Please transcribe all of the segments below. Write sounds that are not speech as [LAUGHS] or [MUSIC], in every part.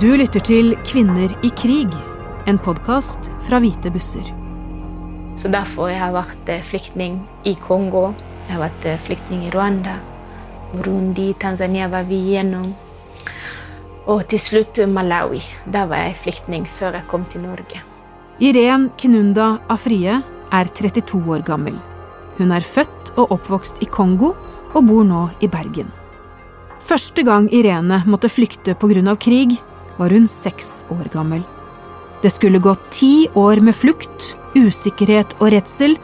Du lytter til Kvinner i krig, en podkast fra Hvite busser. Så derfor jeg har vært eh, flyktning i Kongo, jeg har vært eh, flyktning i Rwanda, Burundi, Tanzania var vi igjennom. Og til slutt Malawi. Da var jeg flyktning før jeg kom til Norge. Irén Knunda Afrie er 32 år gammel. Hun er født og oppvokst i Kongo og bor nå i Bergen. Første gang Irene måtte flykte pga. krig, var hun seks år gammel. Det skulle gå ti år med flukt, usikkerhet og redsel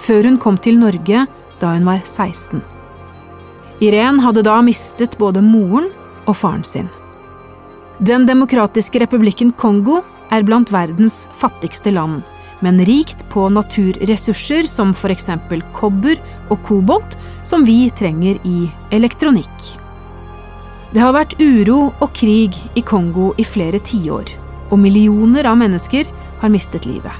før hun kom til Norge da hun var 16. Irén hadde da mistet både moren og faren sin. Den demokratiske republikken Kongo er blant verdens fattigste land, men rikt på naturressurser som f.eks. kobber og kobolt, som vi trenger i elektronikk. Det har vært uro og krig i Kongo i flere tiår, og millioner av mennesker har mistet livet.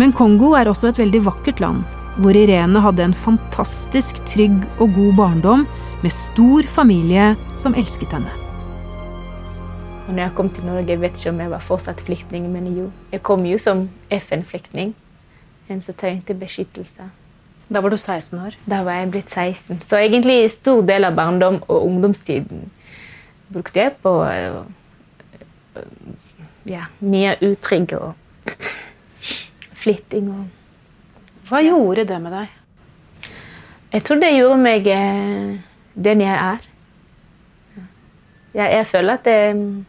Men Kongo er også et veldig vakkert land, hvor Irene hadde en fantastisk trygg og god barndom med stor familie som elsket henne. Når jeg kom til Norge, vet ikke om jeg var fortsatt flyktning, men jo, jeg kom jo som FN-flyktning. En som trengte beskyttelse. Da var du 16 år? Da var jeg blitt 16. Så egentlig stor del av barndom og ungdomstiden brukte jeg på øh, ja, mye utrygg og flytting. Og, Hva gjorde det med deg? Jeg tror det gjorde meg øh, den jeg er. Jeg, jeg føler at det,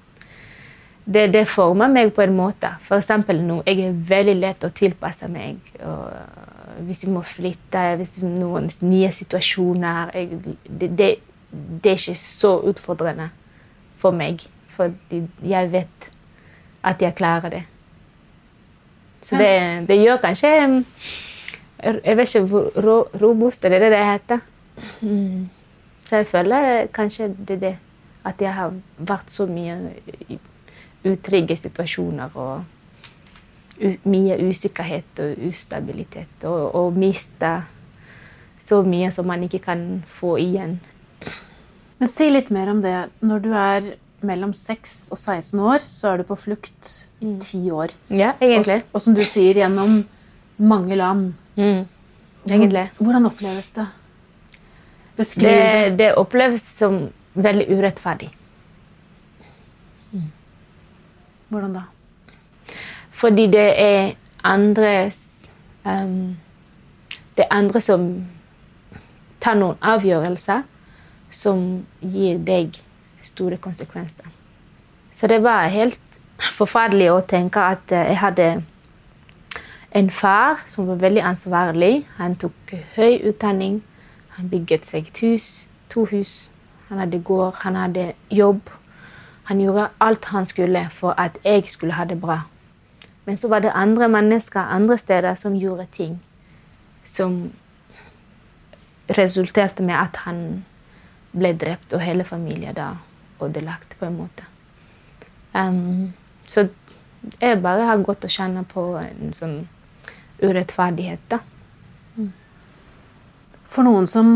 det, det, former meg på en måte. F.eks. nå. Jeg er veldig lett å tilpasse meg. og hvis vi må flytte, hvis noen nye situasjoner jeg, det, det, det, er ikke så utfordrende for meg. For jeg vet at jeg klarer det. Så det, det gjør kanskje Jeg vet ikke hvor robust er det det heter. Mm. Så jeg føler kanskje det er det. At jeg har vært så mye i utrygge situasjoner. og mye usikkerhet og ustabilitet. Og, og miste så mye som man ikke kan få igjen. Men Si litt mer om det. Når du er mellom 6 og 16 år, så er du på flukt i mm. ti år. Ja, egentlig. Og, og, som du sier, gjennom mange land. Mm. Egentlig. Hvordan oppleves det? Beskriv det. Det oppleves som veldig urettferdig. Mm. Hvordan da? Fordi det er andres um, Det er andre som tar noen avgjørelser som gir deg store konsekvenser. Så det var helt forferdelig å tenke at eh, jeg hadde en far som var veldig ansvarlig. Han tok høy utdanning. Han bygget seg et hus, to hus. Han hadde gård, han hadde jobb. Han gjorde alt han skulle for at jeg skulle ha det bra. Men så var det andre mennesker andre steder som gjorde ting som resulterte med at han ble drept, og hele familien da ødelagt, på en måte. Um, så jeg bare har gått og kjent på en sånn urettferdighet, da. Mm. For noen som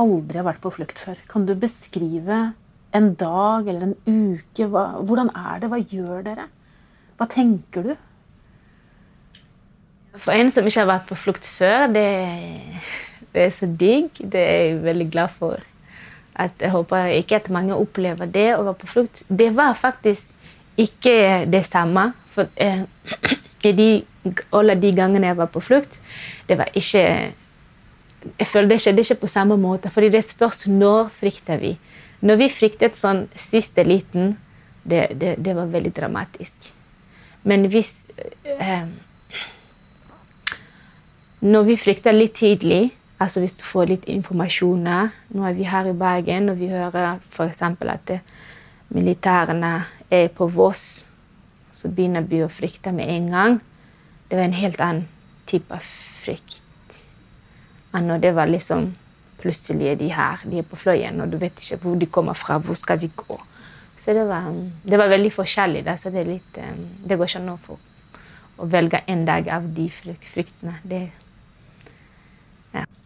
aldri har vært på flukt før, kan du beskrive en dag eller en uke? Hva, hvordan er det? Hva gjør dere? Hva tenker du? For en som ikke har vært på flukt før, det, det er så digg. Det er jeg veldig glad for. At jeg håper ikke at mange opplever det å være på flukt. Det var faktisk ikke det samme. For eh, [CLEARS THROAT] de, alle de gangene jeg var på flukt, det var ikke Jeg ikke det ikke på samme måte. fordi det spørs når frykter vi. Når vi fryktet sånn siste liten, det, det, det var veldig dramatisk. Men hvis eh, når vi frykter litt tidlig, altså hvis du får litt informasjon Nå er vi her i Bergen, og vi hører f.eks. at militærene er på Voss. Så begynner vi å frykte med en gang. Det var en helt annen type frykt enn når det var liksom Plutselig er de her, de er på Fløyen, og du vet ikke hvor de kommer fra. Hvor skal vi gå? Så det var, det var veldig forskjellig. Da, så det, litt, eh, det går ikke an å velge en dag av de fryktene. Det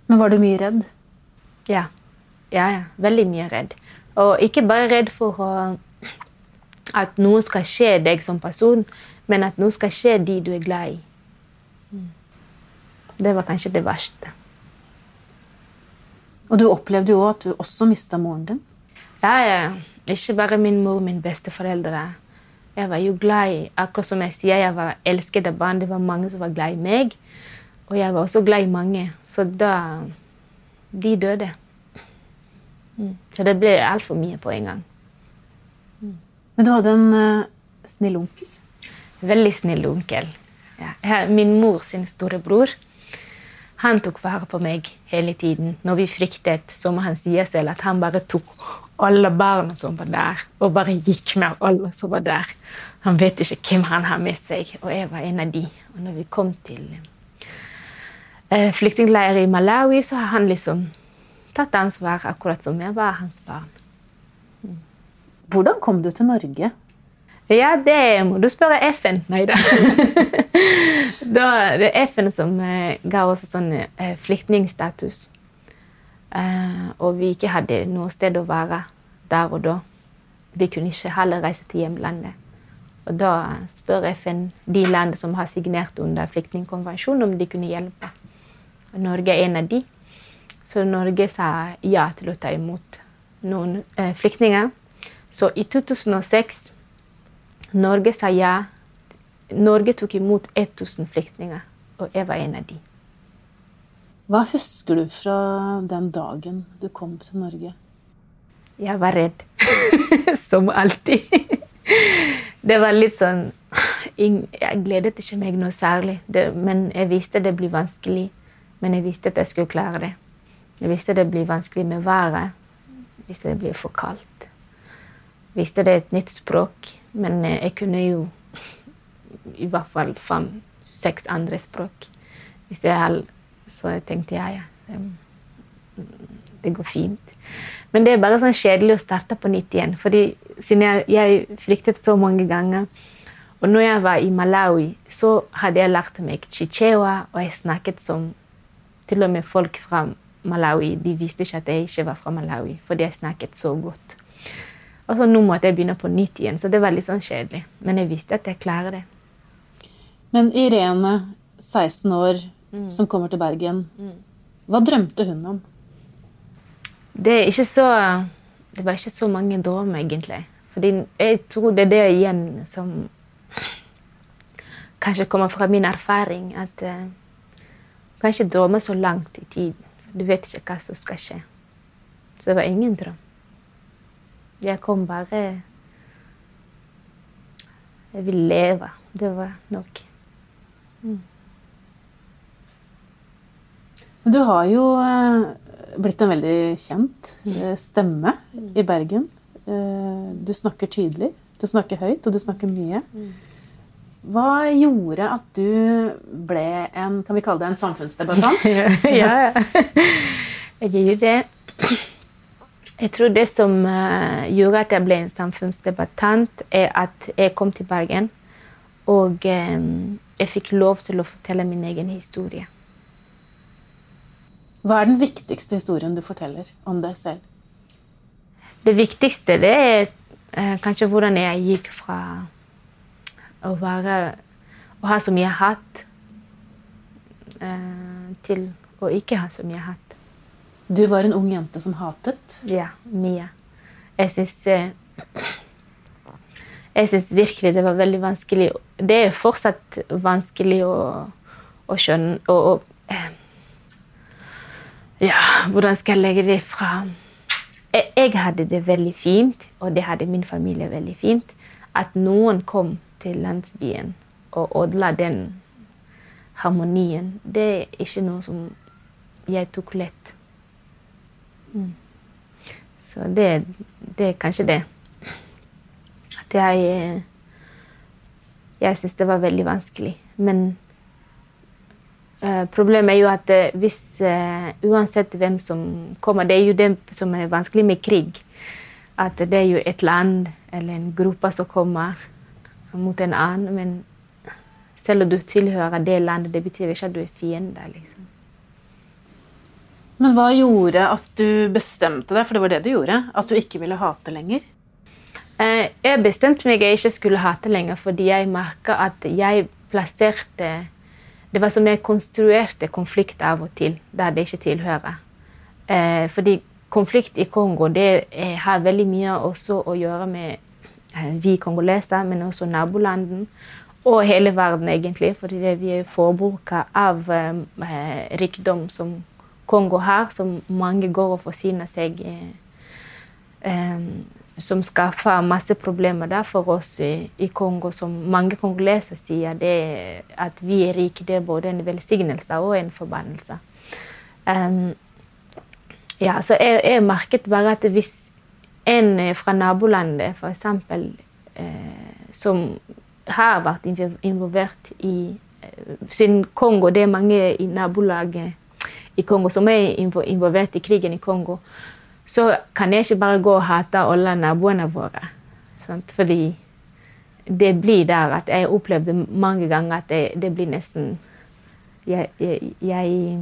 men var du mye redd? Ja. Ja, ja. Veldig mye redd. Og ikke bare redd for å at noe skal skje deg som person, men at noe skal skje de du er glad i. Det var kanskje det verste. Og du opplevde jo at du også mista moren din. Ja, ja. Ikke bare min mor min besteforeldre. Jeg var jo glad i Akkurat som jeg sier, jeg var elsket av barn. Det var mange som var glad i meg. Og jeg var også glad i mange. Så da De døde. Mm. Så det ble altfor mye på en gang. Men du hadde en uh, snill onkel? Veldig snill onkel. Ja. Min mor sin storebror han tok vare på meg hele tiden. Når vi fryktet, så må han si selv at han bare tok alle barna som var der, og bare gikk med alle som var der. Han vet ikke hvem han har med seg, og jeg var en av de. Og når vi kom til eh, flyktningleirer i Malawi, så har han liksom tatt ansvar, akkurat som jeg var hans barn. Mm. Hvordan kom du til Norge? Ja, det må du spørre FN. Nei [LAUGHS] da. det er FN som eh, ga oss sånn eh, flyktningstatus. Og vi ikke hadde noe sted å være der og da. Vi kunne ikke heller reise til hjemlandet. Og da spør FN de landene som har signert under flyktningkonvensjonen, om de kunne hjelpe. Norge er en av de. Så Norge sa ja til å ta imot noen eh, flyktninger. Så i 2006 Norge sa ja. Norge tok imot 1000 flyktninger, og jeg var en av de. Hva husker du fra den dagen du kom til Norge? Jeg var redd. [LAUGHS] Som alltid. Det var litt sånn Jeg gledet ikke meg noe særlig. Det, men jeg visste det blir vanskelig. Men jeg visste at jeg skulle klare det. Jeg visste det blir vanskelig med været. Jeg visste det blir for kaldt. Jeg visste det er et nytt språk. Men eh, jeg kunne jo [LAUGHS] i hvert fall fem-seks andre språk. Hvis jeg så jeg tenkte ja, ja. Det går fint. Men det er bare sånn kjedelig å starte på nytt igjen. fordi siden jeg, jeg flyktet så mange ganger. Og når jeg var i Malawi, så hadde jeg lært meg chichewa, og jeg snakket som til og med folk fra Malawi. De visste ikke at jeg ikke var fra Malawi, fordi jeg snakket så godt. Og så nå måtte jeg begynne på nytt igjen, så det var litt sånn kjedelig. Men jeg visste at jeg klarer det. Men Irene, 16 år, mm. som kommer til Bergen. Mm. Hva drømte hun om? Det er ikke så Det var ikke så mange drømmer, egentlig. Fordi jeg tror det er det igjen som kanskje kommer fra min erfaring. At uh, kan ikke drømme så langt i tid. Du vet ikke hva som skal skje. Så det var ingen drøm. Jeg kom bare Jeg vil leve. Det var nok. Mm. Du har jo eh, blitt en veldig kjent eh, stemme i Bergen. Eh, du snakker tydelig, du snakker høyt, og du snakker mye. Hva gjorde at du ble en kan vi kalle det en samfunnsdebattant? [LAUGHS] ja, jeg gjorde det. Jeg tror det som gjorde at jeg ble en samfunnsdebattant, er at jeg kom til Bergen, og jeg fikk lov til å fortelle min egen historie. Hva er den viktigste historien du forteller om deg selv? Det viktigste det er eh, kanskje hvordan jeg gikk fra å, være, å ha så mye hat eh, til å ikke ha så mye hat. Du var en ung jente som hatet? Ja, mye. Jeg syns eh, Jeg syns virkelig det var veldig vanskelig Det er fortsatt vanskelig å, å skjønne å, å eh, ja, hvordan skal jeg legge det fra Jeg, jeg hadde det veldig fint, og det hadde min familie veldig fint. At noen kom til landsbyen og ødela den harmonien, det er ikke noe som jeg tok lett. Mm. Så det, det, er kanskje det. At jeg Jeg syns det var veldig vanskelig. Men uh, problemet er jo at uh, hvis uh, Uansett hvem som kommer Det er jo det som er vanskelig med krig. At det er jo et land eller en gruppe som kommer mot en annen. Men selv om du tilhører det landet, det betyr ikke at du er fiende. Liksom. Men hva gjorde at du bestemte deg, for det var det du gjorde, at du ikke ville hate lenger? Eh, jeg bestemte meg jeg ikke skulle hate lenger, fordi jeg merka at jeg plasserte Det var som jeg konstruerte konflikt av og til der det ikke tilhører. Eh, fordi konflikt i Kongo det eh, har veldig mye også å gjøre med vi kongoleser, men også nabolandene. Og hele verden, egentlig. Fordi vi er forbruker av eh, rikdom som Kongo har, som mange går og forsyner seg eh, Som skaffer masse problemer da, for oss i, i, Kongo. Som mange kongoleser sier, det at vi er rike, det er både en velsignelse og en forbannelse. Um, ja, så jeg, jeg merket bare at hvis en fra nabolandet, f.eks., eh, som har vært involvert i eh, Siden Kongo, det er mange i nabolaget i Kongo som er involvert i krigen i Kongo, så kan jeg ikke bare gå og hate alle naboene våre. Sant? Fordi det blir der at jeg opplevde mange ganger at det, det blir nesten jeg, jeg, jeg,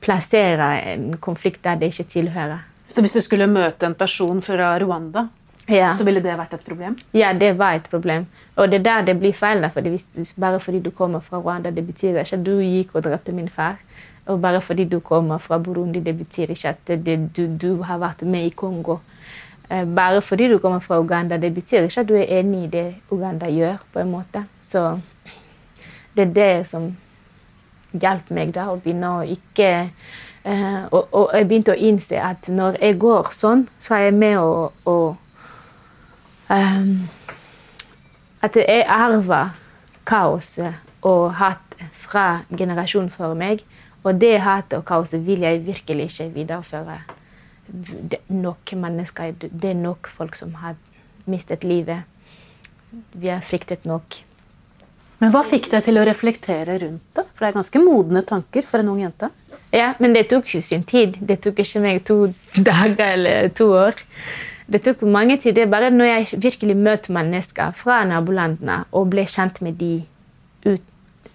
plasserer en konflikt der det ikke tilhører. Så hvis du skulle møte en person fra Rwanda, ja. så ville det vært et problem? Ja, det var et problem. Og det er der det blir feil. Fordi du, bare fordi du kommer fra Rwanda, det betyr ikke at du gikk og drepte min far. Og bare fordi du kommer fra Burundi, det betyr ikke at det, du, du, har vært med i Kongo. Eh, bare fordi du kommer fra Uganda, det betyr ikke at du er enig i det Uganda gjør. på en måte. Så det er det som hjalp meg da, å begynne å ikke uh, og, og, jeg begynte å innse at når jeg går sånn, så er jeg med å, å um, At jeg arver kaoset og hat fra generasjonen før meg. Og det hatet og kaoset vil jeg virkelig ikke videreføre. Det er nok mennesker, det er nok folk som har mistet livet. Vi har fryktet nok. Men hva fikk deg til å reflektere rundt det? For det er ganske modne tanker for en ung jente. Ja, men det tok jo sin tid. Det tok ikke meg to [LAUGHS] dager eller to år. Det tok mange tid. Det er bare når jeg virkelig møter mennesker fra nabolandene og ble kjent med de ut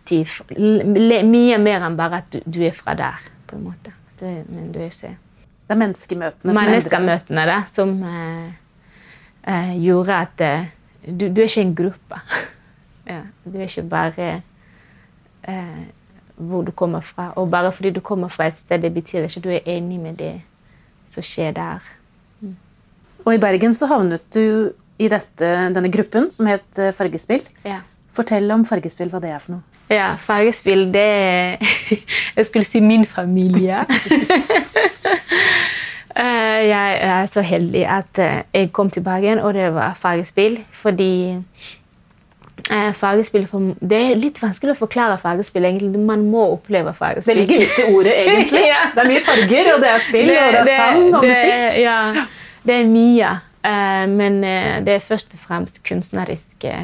mye mer enn bare at du, er fra der, på en måte. Det, men du er ser Det er menneskemøtene som Menneskemøtene da, som uh, gjorde at uh, du, du, er ikke en gruppe. [LAUGHS] ja, du er ikke bare eh, hvor du kommer fra. Og bare fordi du kommer fra et sted, det betyr ikke at du er enig med det som skjer der. Mm. Og i Bergen så havnet du i dette, denne gruppen som het eh, Fargespill. Ja. Fortell om Fargespill, hva det er for noe. Ja, fargespill, det er [LAUGHS] Jeg skulle si min familie. [LAUGHS] [LAUGHS] Eh, jeg er så heldig at eh, jeg kom til Bergen, og det var fargespill. Fordi eh, fargespill Det er litt vanskelig å forklare fargespill. egentlig. Man må oppleve fargespill. Det ligger litt i ordet, egentlig. [LAUGHS] ja. Det er mye farger, og det er spill, det, og det er det, sang og det, musikk. Ja, det er mye. Men det er først og fremst kunstneriske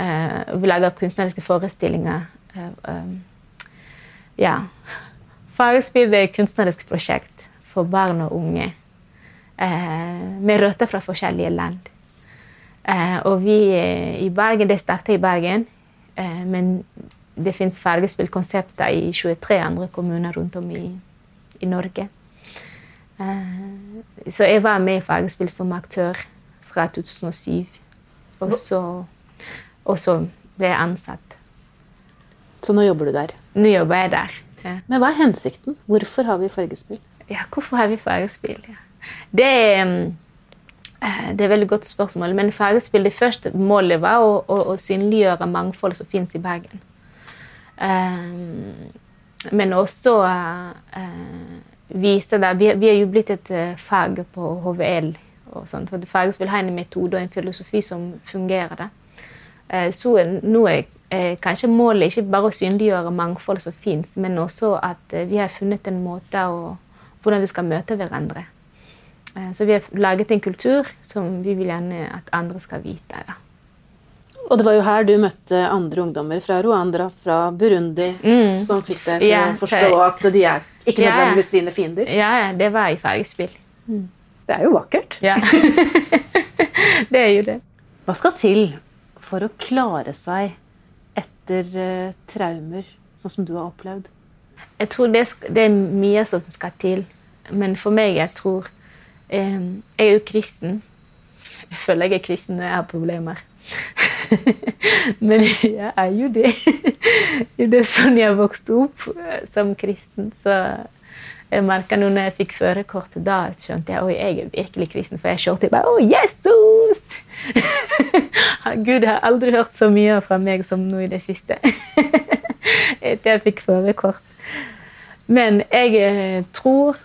Uh, vi lager kunstneriske forestillinger. Uh, um, ja. Fargespill er et kunstnerisk prosjekt for barn og unge med røtter fra forskjellige land. Og vi i Bergen, Det startet i Bergen, men det fins fargespillkonsepter i 23 andre kommuner rundt om i, i Norge. så jeg var med i Fargespill som aktør fra 2007. Og så og så ble jeg ansatt. Så nå jobber du der? Nå jobber jeg der. Ja. Men hva er hensikten? Hvorfor har vi fargespill? Ja, hvorfor har vi fargespill? Ja. Det, er, eh, det er et veldig godt spørsmål. Men fargespill, det første målet var å, å, å synliggjøre mangfold som fins i Bergen. Um, men også uh, vise det vi, vi, er jo blitt et fag på HVL. og sånt, for Fargespill har en metode og en filosofi som fungerer. det. Uh, så nå er uh, kanskje målet ikke bare å synliggjøre mangfold som fins, men også at eh, vi har funnet en måte å, hvordan vi skal møte hverandre. Så vi har laget en kultur som vi vil gjerne at andre skal vite. Da. Og det var jo her du møtte andre ungdommer fra Rwanda, fra Burundi, mm. som fikk deg til ja, å forstå at de er ikke nødvendigvis dine fiender? Ja, det var i fargespill. Mm. Det er jo vakkert. Ja. [LAUGHS] det er jo det. Hva skal til for å klare seg etter uh, traumer, sånn som du har opplevd? Jeg tror det, det, er mye som skal til. Men for meg, jeg tror Jeg er jo kristen. Jeg føler jeg er kristen når jeg har problemer. [LAUGHS] Men jeg er jo det. [LAUGHS] Det er sånn jeg vokste opp eh, som kristen. Så jeg merka nå når jeg fikk førerkort, da skjønte jeg at jeg er virkelig kristen. For jeg kjørte bare Å, Jesus! [LAUGHS] Gud har aldri hørt så mye fra meg som nå i det siste. Etter jeg fikk førerkort. Men jeg eh, tror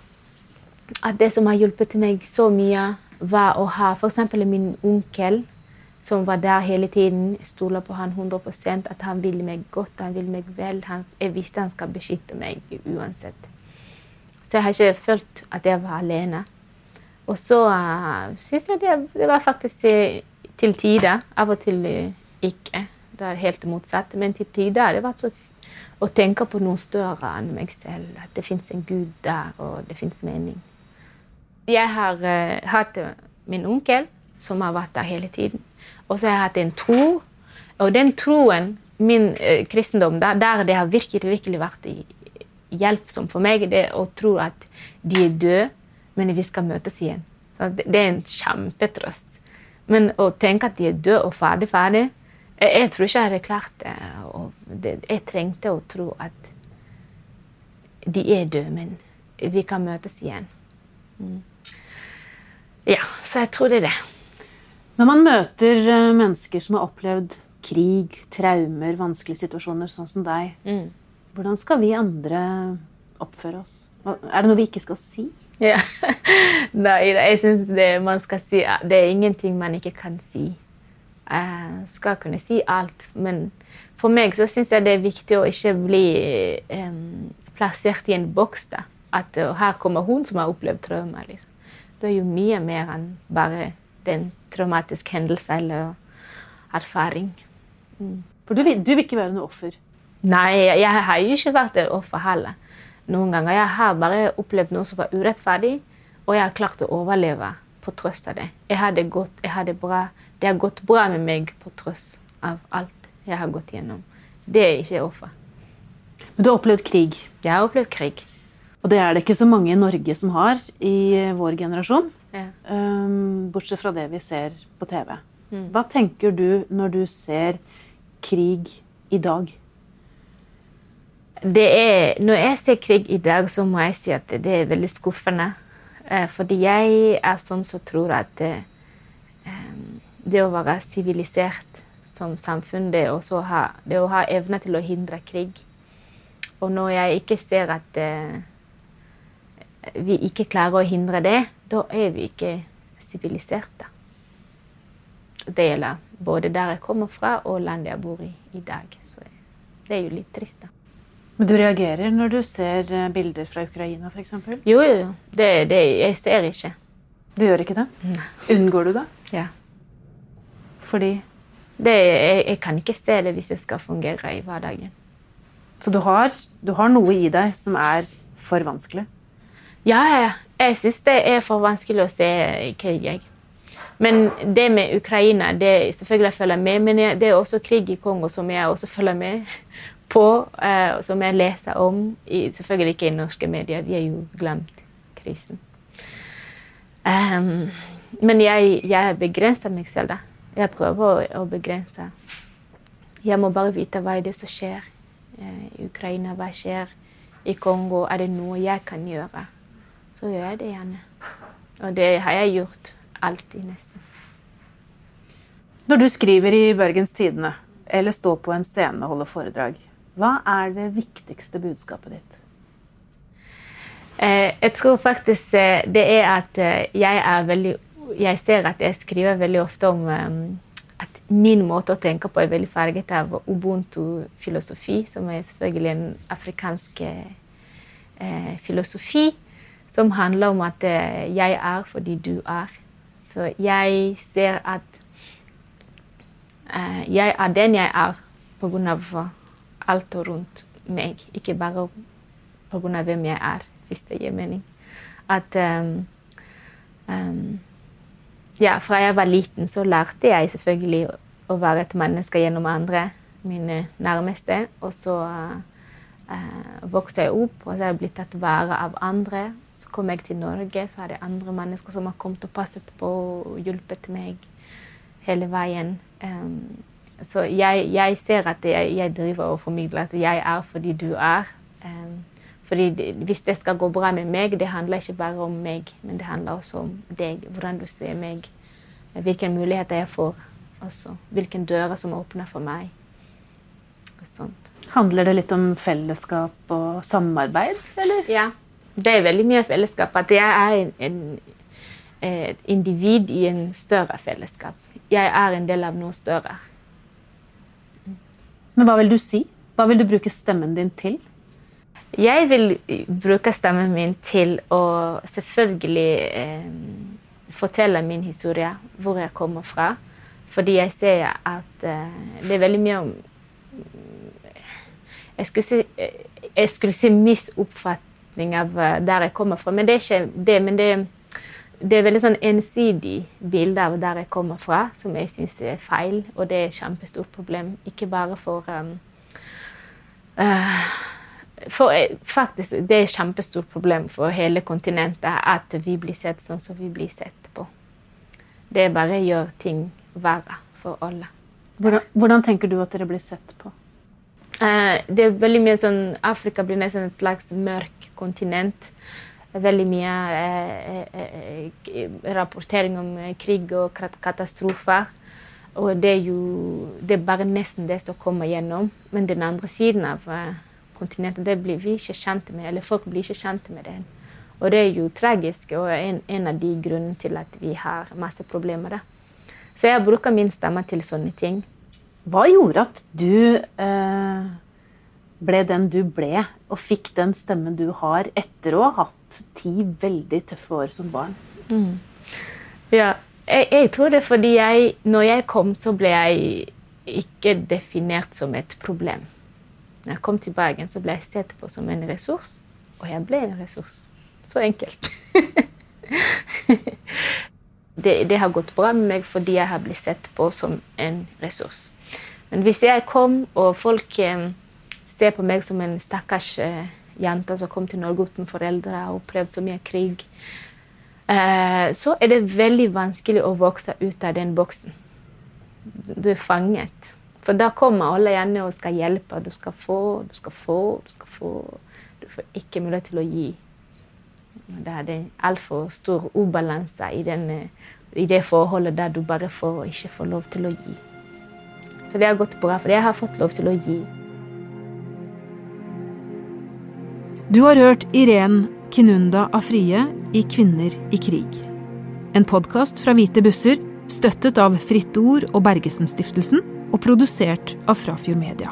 at det som har hjulpet meg så mye, var å ha f.eks. min onkel som var der hele tiden. Jeg stoler på han 100% at han vil meg godt, han vil meg vel. Han, jeg visste han skal beskytte meg uansett. Så jeg har ikke følt at jeg var alene. Og så uh, eh, syns jeg det, det, var faktisk til tider. Av og til uh, ikke. Det er helt motsatt. Men til tider har det vært så å tenke på noe større enn meg selv. At det fins en Gud der, og det fins mening. Jeg har uh, hatt min onkel, som har vært der hele tiden. Og så har jeg hatt en tro. Og den troen, min uh, kristendom, der, der, det har virkelig, virkelig vært i, hjelpsom for meg, det å tro at de er døde, men vi skal møtes igjen. Det er en kjempetrøst. Men å tenke at de er døde og ferdig, ferdig jeg, jeg tror ikke jeg hadde klart det. Jeg trengte å tro at de er døde, men vi kan møtes igjen. Mm. Ja, så jeg tror det er det. Når man møter eh, mennesker som har opplevd krig, traumer, vanskelige situasjoner, sånn som deg, mm. hvordan skal vi andre oppføre oss? Er det noe vi ikke skal si? Ja. [LAUGHS] Nei, jeg syns man skal si Det er ingenting man ikke kan si. Jeg skal kunne si alt, men for meg så syns jeg det er viktig å ikke bli um, plassert i en boks. da. At uh, her kommer hun som har opplevd traumer. Liksom. Det er jo mye mer enn bare den traumatiske hendelse eller erfaring. Mm. For du vil, du vil, ikke være noe offer? Nei, jeg har jo ikke vært et offer heller. Noen ganger. Jeg har bare opplevd noe som var urettferdig, og jeg har klart å overleve på tross av det. Jeg har det godt, jeg har det bra. Det har gått bra med meg på tross av alt jeg har gått gjennom. Det er ikke offer. Men du har opplevd krig? Jeg har opplevd krig. Og det er det ikke så mange i Norge som har i vår generasjon. Ja. Um, bortsett fra det vi ser på TV. Mm. Hva tenker du når du ser krig i dag? Det er, når jeg ser krig i dag, så må jeg si at det er veldig skuffende. Eh, fordi jeg er sånn som tror at det, det å være sivilisert som samfunn, det, ha, det å ha evne til å hindre krig. Og når jeg ikke ser at eh, vi ikke klarer å hindre det, da er vi ikke siviliserte. Det gjelder både der jeg kommer fra, og landet jeg bor i i dag. Så det er jo litt trist, da. Men du reagerer når du ser eh, bilder fra Ukraina, f.eks.? Jo, jo. Det, det, jeg ser ikke. Du gjør ikke det? Nei. Unngår du det? Ja. Fordi? Det, jeg, jeg, kan ikke se det hvis det skal fungere i hverdagen. Så du har, du har noe i deg som er for vanskelig? Ja, ja. Jeg syns det er for vanskelig å se krig. Jeg. Men det med Ukraina det selvfølgelig jeg følger med, men det er også krig i Kongo som jeg også følger med på, uh, som jeg leser om. I, selvfølgelig ikke i norske medier, vi har jo glemt krisen. Um, men jeg, jeg begrenser meg selv, da. Jeg prøver å, begrense. Jeg må bare vite hva er det som skjer uh, i Ukraina. Hva skjer i Kongo? Er det noe jeg kan gjøre? Så gjør jeg det gjerne. Og det har jeg gjort alltid, nesten. Når du skriver i Bergens Tidende eller står på en scene og holder foredrag, hva er det viktigste budskapet ditt? Eh, jeg tror faktisk eh, det er at eh, jeg er veldig Jeg ser at jeg skriver veldig ofte om at min måte å tenke på er veldig farget av ubuntu-filosofi, som er selvfølgelig en afrikansk filosofi som handler om at eh, jeg er fordi du er. Så jeg ser at uh, jeg er den jeg er pga. alt rundt meg, ikke bare pga. hvem jeg er, hvis det gir mening. At um, um, ja, fra jeg var liten, så lærte jeg selvfølgelig å være et menneske gjennom andre, mine nærmeste. Og så uh, Eh, vokste jeg opp, og så har jeg blitt tatt vare av andre. Så kom jeg til Norge, så er det andre mennesker som har kommet og passet på og hjulpet meg hele veien. Um, så jeg, jeg, ser at jeg, jeg, driver og formidler at jeg er fordi du er. Um, fordi det, Hvis det skal gå bra med meg, det handler ikke bare om meg, men det handler også om deg. Hvordan du ser meg. Hvilke muligheter jeg får. Også. Hvilke dører som åpner for meg. Sånt. Handler det litt om fellesskap og samarbeid, eller? Ja. Det er veldig mye fellesskap. At jeg er en, en, et individ i en større fellesskap. Jeg er en del av noe større. Men hva vil du si? Hva vil du bruke stemmen din til? Jeg vil bruke stemmen min til å selvfølgelig eh, fortelle min historie, hvor jeg kommer fra. Fordi jeg ser at eh, det er veldig mye om Jeg skulle si, jeg skulle si misoppfatning av eh, der jeg kommer fra, men det er ikke det. men det det er veldig sånn ensidig bilde av der jeg kommer fra, som jeg syns er feil. Og det er et kjempestort problem. Ikke bare for um, uh, for eh, faktisk, Det er et kjempestort problem for hele kontinentet at vi blir sett sånn som vi blir sett på. Det bare gjør ting verre for alle. Hvordan, hvordan tenker du at dere blir sett på? Uh, det er veldig mye sånn, Afrika blir nesten et slags mørk kontinent veldig mye eh, eh, eh, rapportering om krig og katastrofer. Og det er jo det er bare nesten det som kommer gjennom. Men den andre siden av kontinentet det blir vi ikke kjent med, eller folk blir ikke kjent med det. Og det er jo tragisk og en, en av de grunnene til at vi har masse problemer. Da. Så jeg bruker min stemme til sånne ting. Hva gjorde at du eh ble den du ble, og fikk den stemmen du har etter å ha hatt ti veldig tøffe år som barn? Mm. Ja, jeg, jeg, tror det er fordi jeg, når jeg kom, så ble jeg ikke definert som et problem. Når jeg kom til Bergen, så ble jeg sett på som en ressurs, og jeg ble en ressurs. Så enkelt. [LAUGHS] det, det, har gått bra med meg fordi jeg har blitt sett på som en ressurs. Men hvis jeg kom, og folk eh, ser på meg som en stakkars eh, jente som kom til Norge uten foreldre og opplevd så mye krig, eh, så er det veldig vanskelig å vokse ut av den boksen. Du er fanget. For da kommer alle gjerne og skal hjelpe. Du skal få, du skal få, du skal få. Du får ikke mulighet til å gi. Det er det altfor stor ubalanse i, eh, i det forholdet der du bare får og ikke får lov til å gi. Så det har gått bra, for jeg har fått lov til å gi. Du har hørt Irén Kinunda Afrie i Kvinner i krig. En podkast fra Hvite busser, støttet av Fritt Ord og Bergesen-stiftelsen, og produsert av Frafjord Media.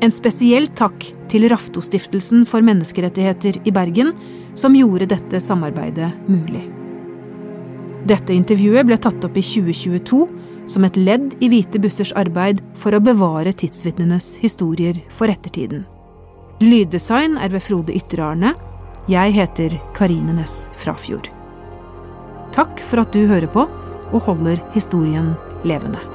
En spesiell takk til Raftostiftelsen for menneskerettigheter i Bergen, som gjorde dette samarbeidet mulig. Dette intervjuet ble tatt opp i 2022 som et ledd i Hvite bussers arbeid for å bevare tidsvitnenes historier for ettertiden. Lyddesign er ved Frode Ytterarne. Jeg heter Karine Næss Frafjord. Takk for at du hører på og holder historien levende.